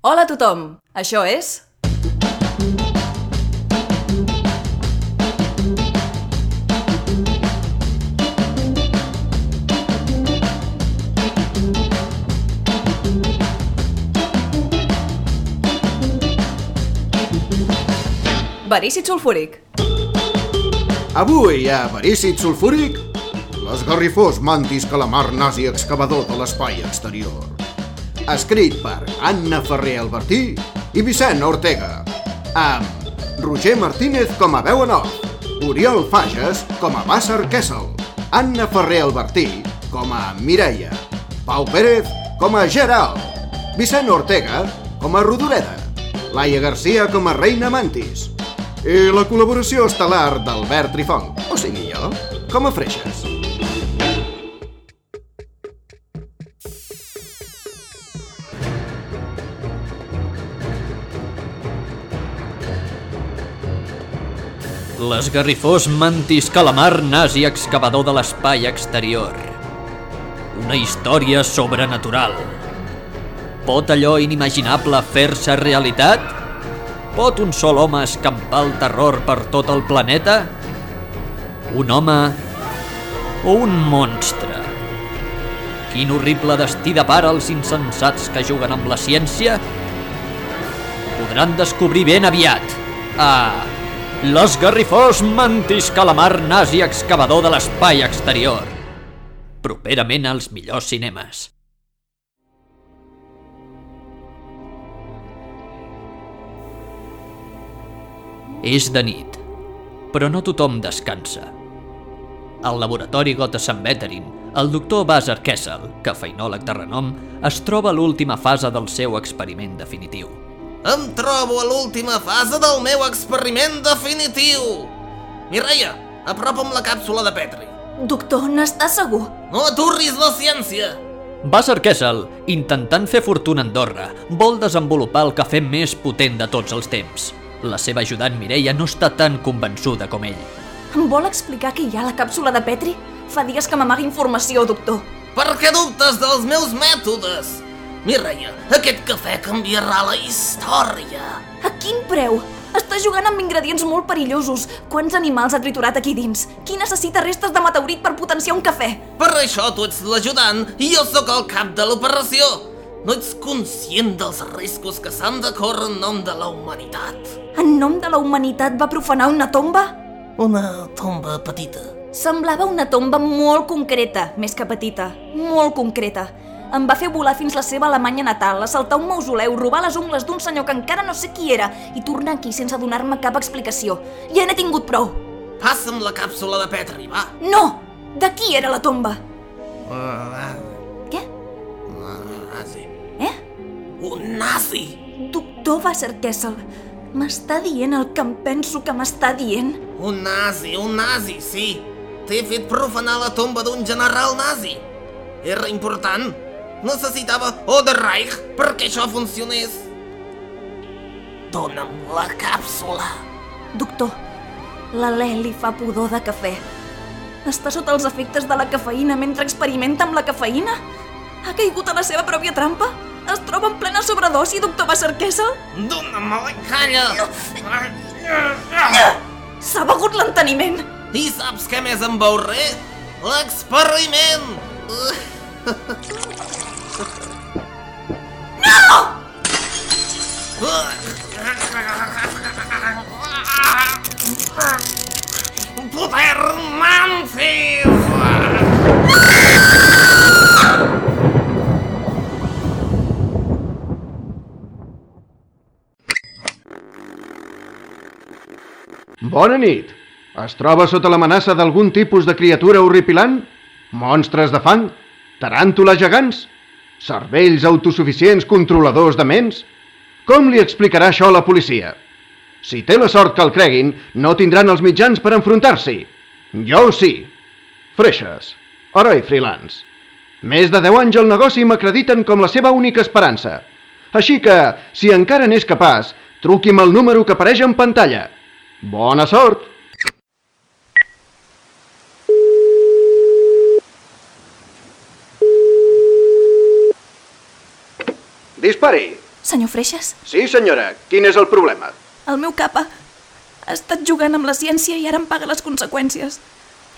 Hola a tothom! Això és... Verícid sulfúric. Avui a Verícid Sulfúric, l'esgarrifós mantis calamar nazi excavador de l'espai exterior. Escrit per Anna Ferrer Albertí i Vicent Ortega, amb Roger Martínez com a veu en off, Oriol Fages com a Basser Kessel, Anna Ferrer Albertí com a Mireia, Pau Pérez com a Gerald, Vicent Ortega com a Rodoreda, Laia Garcia com a Reina Mantis, i la col·laboració estel·lar d'Albert Trifong, o sigui jo, com a Freixes. L'esgarrifós mantis calamar nazi excavador de l'espai exterior. Una història sobrenatural. Pot allò inimaginable fer-se realitat? Pot un sol home escampar el terror per tot el planeta? Un home o un monstre? Quin horrible destí depara els insensats que juguen amb la ciència? Podran descobrir ben aviat. Ah, l'esgarrifós mantis calamar nazi excavador de l'espai exterior. Properament als millors cinemes. És de nit, però no tothom descansa. Al laboratori Gottesam Veterin, el doctor Basar Kessel, cafeinòleg de renom, es troba a l'última fase del seu experiment definitiu. Em trobo a l'última fase del meu experiment definitiu. Mireia, apropa'm la càpsula de Petri. Doctor, n'està segur? No aturris la ciència. Basar Kessel, intentant fer fortuna a Andorra, vol desenvolupar el cafè més potent de tots els temps. La seva ajudant Mireia no està tan convençuda com ell. Em vol explicar què hi ha a la càpsula de Petri? Fa dies que m'amaga informació, doctor. Per què dubtes dels meus mètodes? Mireia, aquest cafè canviarà la història. A quin preu? Està jugant amb ingredients molt perillosos. Quants animals ha triturat aquí dins? Qui necessita restes de meteorit per potenciar un cafè? Per això tu ets l'ajudant i jo sóc el cap de l'operació. No ets conscient dels riscos que s'han de córrer en nom de la humanitat. En nom de la humanitat va profanar una tomba? Una tomba petita. Semblava una tomba molt concreta, més que petita. Molt concreta. Em va fer volar fins la seva Alemanya natal, assaltar un mausoleu, robar les ungles d'un senyor que encara no sé qui era i tornar aquí sense donar-me cap explicació. Ja n'he tingut prou. Passa'm la càpsula de Petri, va. No! De qui era la tomba? Uh, Què? nazi. Eh? Un nazi. Doctor Vasser Kessel, m'està dient el que em penso que m'està dient? Un nazi, un nazi, sí. T'he fet profanar la tomba d'un general nazi. Era important. Necessitava Oderreich perquè això funcionés. Dóna'm la càpsula. Doctor, l'Alè li fa pudor de cafè. Està sota els efectes de la cafeïna mentre experimenta amb la cafeïna? Ha caigut a la seva pròpia trampa? Es troba en plena sobredosi, doctor Kessel? Dóna'm la calla. S'ha begut l'enteniment! I saps què més em veuré? L'experiment! Mancis! Bona nit. Es troba sota l'amenaça d'algun tipus de criatura horripilant? Monstres de fang? Taràntules gegants? Cervells autosuficients controladors de ments? Com li explicarà això a la policia? Si té la sort que el creguin, no tindran els mitjans per enfrontar-s'hi. Jo sí. Freixes. Heroi freelance. Més de 10 anys al negoci m'acrediten com la seva única esperança. Així que, si encara n'és capaç, truqui'm el número que apareix en pantalla. Bona sort! Dispari! Senyor Freixas, Sí, senyora. Quin és el problema? el meu capa ha estat jugant amb la ciència i ara em paga les conseqüències.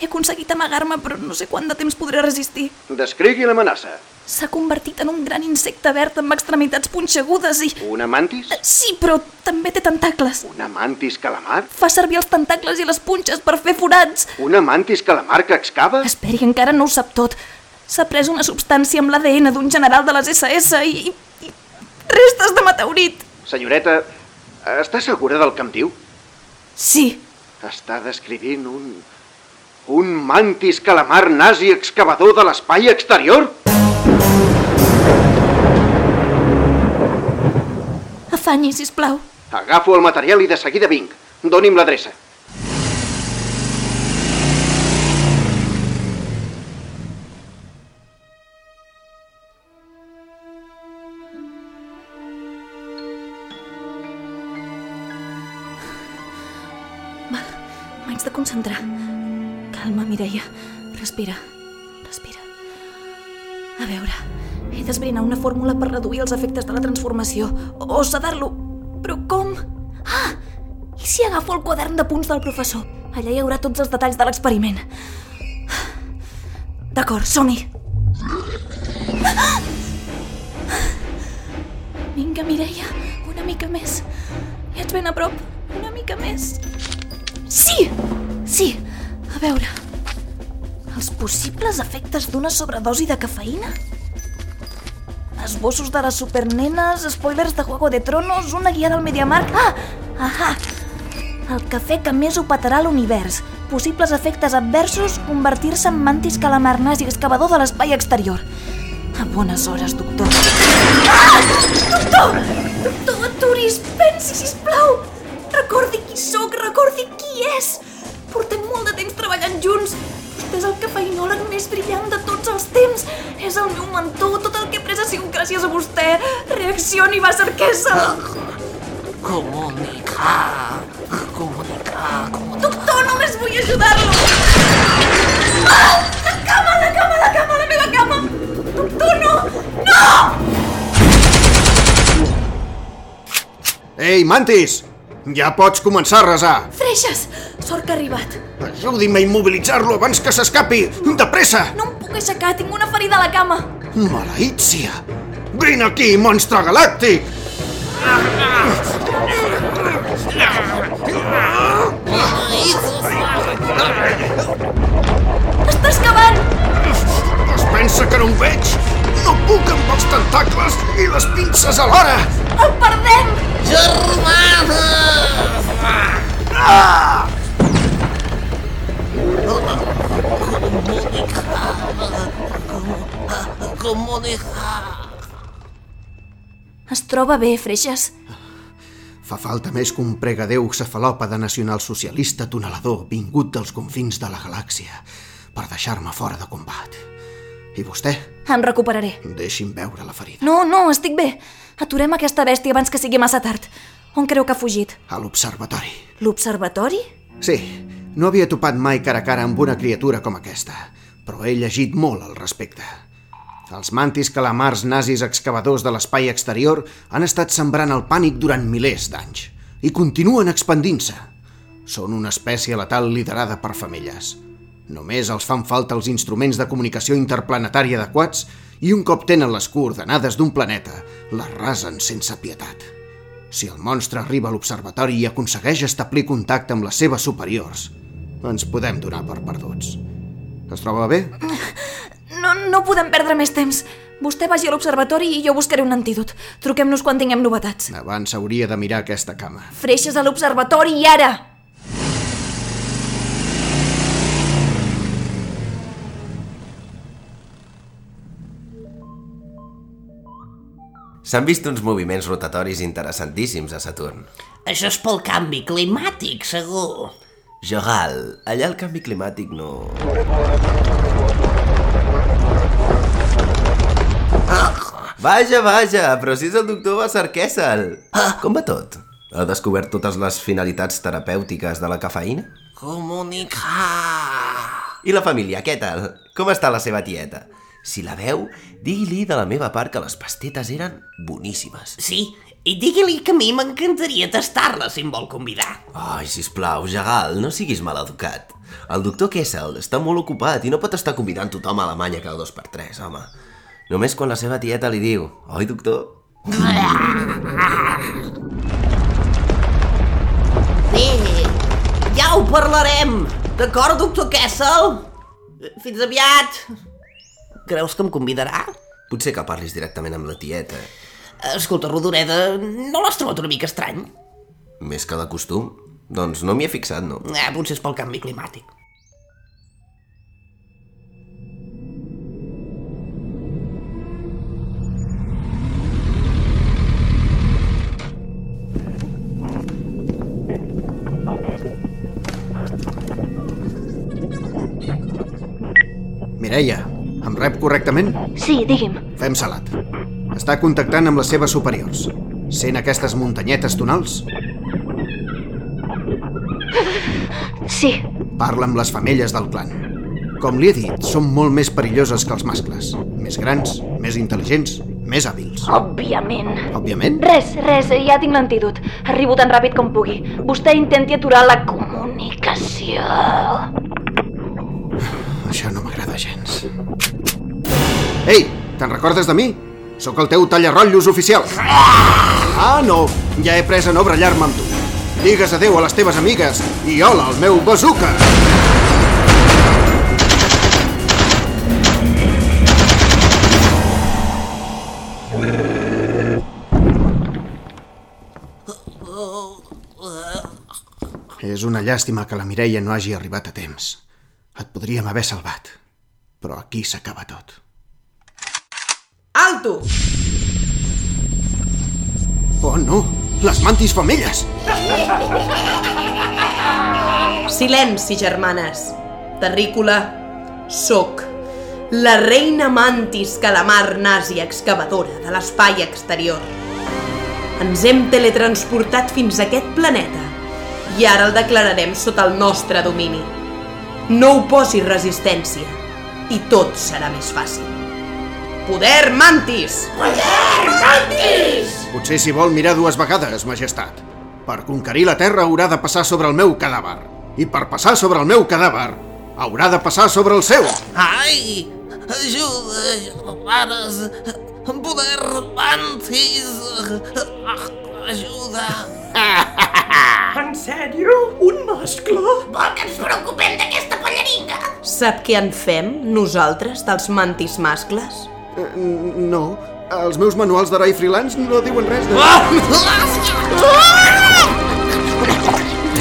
He aconseguit amagar-me, però no sé quant de temps podré resistir. Descrigui l'amenaça. S'ha convertit en un gran insecte verd amb extremitats punxegudes i... Una mantis? Sí, però també té tentacles. Una mantis calamar? Fa servir els tentacles i les punxes per fer forats. Una mantis calamar que excava? Esperi, encara no ho sap tot. S'ha pres una substància amb l'ADN d'un general de les SS i, i, i restes de meteorit. Senyoreta, està segura del que em diu? Sí, Està descrivint un... un mantis calamar nazi excavador de l'espai exterior? afanyi, sisplau. Agafo el material i de seguida vinc. Doni'm l'adreça. Fórmula per reduir els efectes de la transformació. O sedar-lo. Però com? Ah! I si agafo el quadern de punts del professor? Allà hi haurà tots els detalls de l'experiment. D'acord, som-hi. Vinga, Mireia, una mica més. Ets ben a prop. Una mica més. Sí! Sí! A veure... Els possibles efectes d'una sobredosi de cafeïna? Esbossos de les supernenes, spoilers de Juego de Tronos, una guia del Mediamarkt... Ah! Ahà! El cafè que més ho petarà l'univers. Possibles efectes adversos, convertir-se en mantis calamar nazi excavador de l'espai exterior. A bones hores, doctor. Ah! Doctor! Doctor, aturis! Pensi, sisplau! Recordi qui sóc, recordi qui és! Portem molt de temps treballant junts. Vostè és el cafeïnòleg més brillant de tots els temps. És el meu mentor. Tot el que he pres ha sigut gràcies a vostè. Reaccioni, va ser Comunicar, comunicar, comunicar. Doctor, només vull ajudar-lo! Ah! La cama, la cama, la cama, la meva cama! Doctor, no! No! Ei, mantis! Ja pots començar a resar. Freixes! Sort que ha arribat. Ajudi'm a immobilitzar-lo abans que s'escapi. De pressa! No em puc aixecar, tinc una ferida a la cama. Maleícia! Vine aquí, monstre galàctic! Està excavant! Es pensa que no ho veig? No puc amb els tentacles i les pinces alhora! El perdem! Germana! Comunicar. Es troba bé, Freixes. Fa falta més que un pregadeu cefalòpede nacionalsocialista tunelador vingut dels confins de la galàxia per deixar-me fora de combat. I vostè? Em recuperaré. Deixi'm veure la ferida. No, no, estic bé. Aturem aquesta bèstia abans que sigui massa tard. On creu que ha fugit? A l'observatori. L'observatori? Sí, no havia topat mai cara a cara amb una criatura com aquesta, però he llegit molt al respecte. Els mantis calamars nazis excavadors de l'espai exterior han estat sembrant el pànic durant milers d'anys i continuen expandint-se. Són una espècie letal liderada per femelles. Només els fan falta els instruments de comunicació interplanetària adequats i un cop tenen les coordenades d'un planeta, les rasen sense pietat. Si el monstre arriba a l'observatori i aconsegueix establir contacte amb les seves superiors, ens podem donar per perduts. Es troba bé? No, no podem perdre més temps. Vostè vagi a l'observatori i jo buscaré un antídot. Truquem-nos quan tinguem novetats. Abans hauria de mirar aquesta cama. Freixes a l'observatori i ara! S'han vist uns moviments rotatoris interessantíssims a Saturn. Això és pel canvi climàtic, segur. Jogal, allà el canvi climàtic no... Vaja, vaja, però si és el doctor Basar Kessel. Com va tot? Ha descobert totes les finalitats terapèutiques de la cafeïna? Comunicar. I la família, què tal? Com està la seva tieta? Si la veu, digui-li de la meva part que les pastetes eren boníssimes. Sí, i digui-li que a mi m'encantaria tastar-la si em vol convidar. Ai, sisplau, Jagal, no siguis mal educat. El doctor Kessel està molt ocupat i no pot estar convidant tothom a Alemanya cada dos per tres, home. Només quan la seva tieta li diu, oi, doctor? Bé, ja ho parlarem. D'acord, doctor Kessel? Fins aviat. Creus que em convidarà? Potser que parlis directament amb la tieta. Escolta, Rodoreda, no l'has trobat una mica estrany? Més que de costum. Doncs no m'hi he fixat, no. Eh, potser és pel canvi climàtic. Mireia, em rep correctament? Sí, digui'm. Fem salat. Està contactant amb les seves superiors. Sent aquestes muntanyetes tonals? Sí, Parla amb les femelles del clan. Com li he dit, són molt més perilloses que els mascles. Més grans, més intel·ligents, més hàbils. òbviament. Òbviament, Res, res, ja tinc l'antídot. Arribo tan ràpid com pugui. Vostè intenti aturar la comunicació. això no m'agrada gens. Ei, te'n recordes de mi? Sóc el teu tallarrotllos oficial. Ah, no, ja he pres a no brallar-me amb tu. Digues adeu a les teves amigues i hola al meu bazooka. És una llàstima que la Mireia no hagi arribat a temps. Et podríem haver salvat. Però aquí s'acaba tot. Alto! Oh, no! Les mantis femelles! Silenci, germanes. Terrícola, soc la reina mantis calamar nazi excavadora de l'espai exterior. Ens hem teletransportat fins a aquest planeta i ara el declararem sota el nostre domini. No oposis resistència i tot serà més fàcil. Poder mantis! Potser si vol mirar dues vegades, majestat. Per conquerir la Terra haurà de passar sobre el meu cadàver. I per passar sobre el meu cadàver, haurà de passar sobre el seu. Ai! Ajuda, pares! Poder mantis! Ajuda! En sèrio? Un mascle? Vol que ens preocupem d'aquesta pallaringa? Sap què en fem, nosaltres, dels mantis mascles? Eh, No, els meus manuals d'heroi freelance no diuen res de... Li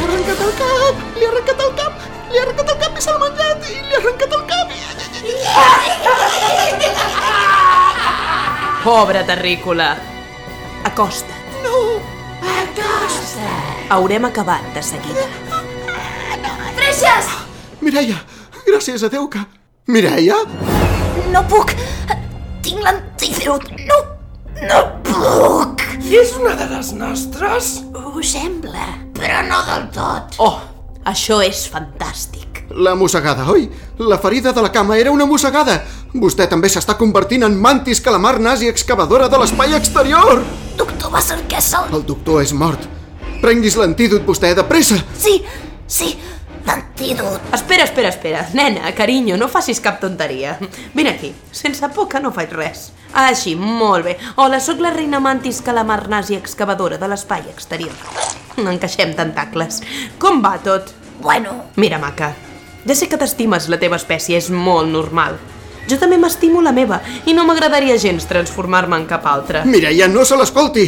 ha arrencat el cap! Li ha arrencat el cap! Li ha arrencat el cap i s'ha menjat! I li ha arrencat el cap! Pobre terrícola. Acosta't. No! Acosta't! Haurem acabat de seguida. Freixes! Mireia, gràcies a Déu que... Mireia? No puc. Tinc l'antídot. No, no puc. És una de les nostres? Ho sembla, però no del tot. Oh, això és fantàstic. La mossegada, oi? La ferida de la cama era una mossegada. Vostè també s'està convertint en mantis calamar nazi excavadora de l'espai exterior. Doctor Basarquessel. El doctor és mort. Prenguis l'antídot vostè, de pressa. Sí, sí, l'antídot. Espera, espera, espera. Nena, carinyo, no facis cap tonteria. Vine aquí. Sense por que no faig res. Així, molt bé. Hola, sóc la reina mantis calamar nazi excavadora de l'espai exterior. Encaixem tentacles. Com va tot? Bueno, Mira, maca, ja sé que t'estimes la teva espècie, és molt normal. Jo també m'estimo la meva i no m'agradaria gens transformar-me en cap altra. Mireia, no se l'escolti.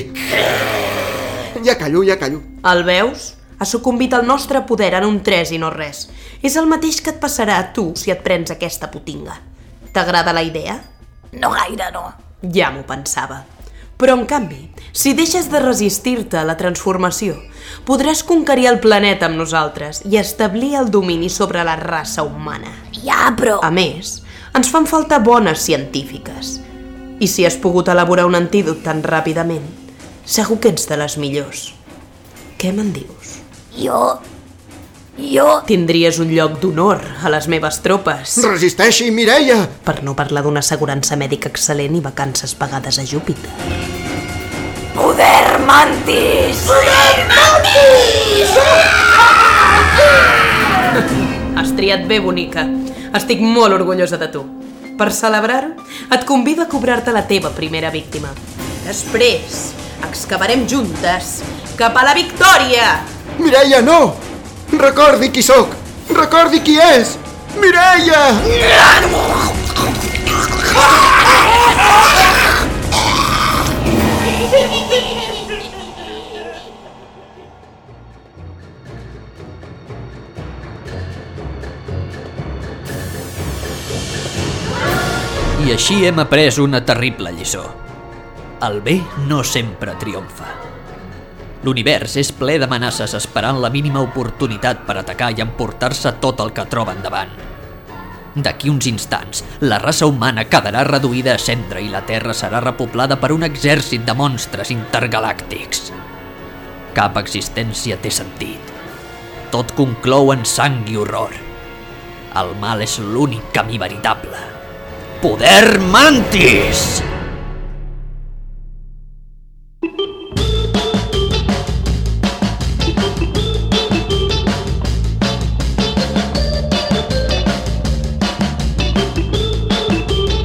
Ja callo, ja callo. El veus? Ha sucumbit al nostre poder en un 3 i no res. És el mateix que et passarà a tu si et prens aquesta putinga. T'agrada la idea? no gaire, no. Ja m'ho pensava. Però, en canvi, si deixes de resistir-te a la transformació, podràs conquerir el planeta amb nosaltres i establir el domini sobre la raça humana. Ja, però... A més, ens fan falta bones científiques. I si has pogut elaborar un antídot tan ràpidament, segur que ets de les millors. Què me'n dius? Jo... Jo... Tindries un lloc d'honor a les meves tropes. Resisteixi, Mireia! Per no parlar d'una assegurança mèdica excel·lent i vacances pagades a Júpiter. Poder mantis! Has triat bé, bonica. Estic molt orgullosa de tu. Per celebrar-ho, et convido a cobrar-te la teva primera víctima. Després, excavarem juntes cap a la victòria! Mireia, no! Recordi qui sóc! Recordi qui és! Mireia! I així hem après una terrible lliçó. El bé no sempre triomfa. L'univers és ple d'amenaces esperant la mínima oportunitat per atacar i emportar-se tot el que troba endavant. D'aquí uns instants, la raça humana quedarà reduïda a cendre i la Terra serà repoblada per un exèrcit de monstres intergalàctics. Cap existència té sentit. Tot conclou en sang i horror. El mal és l'únic camí veritable. Poder Mantis!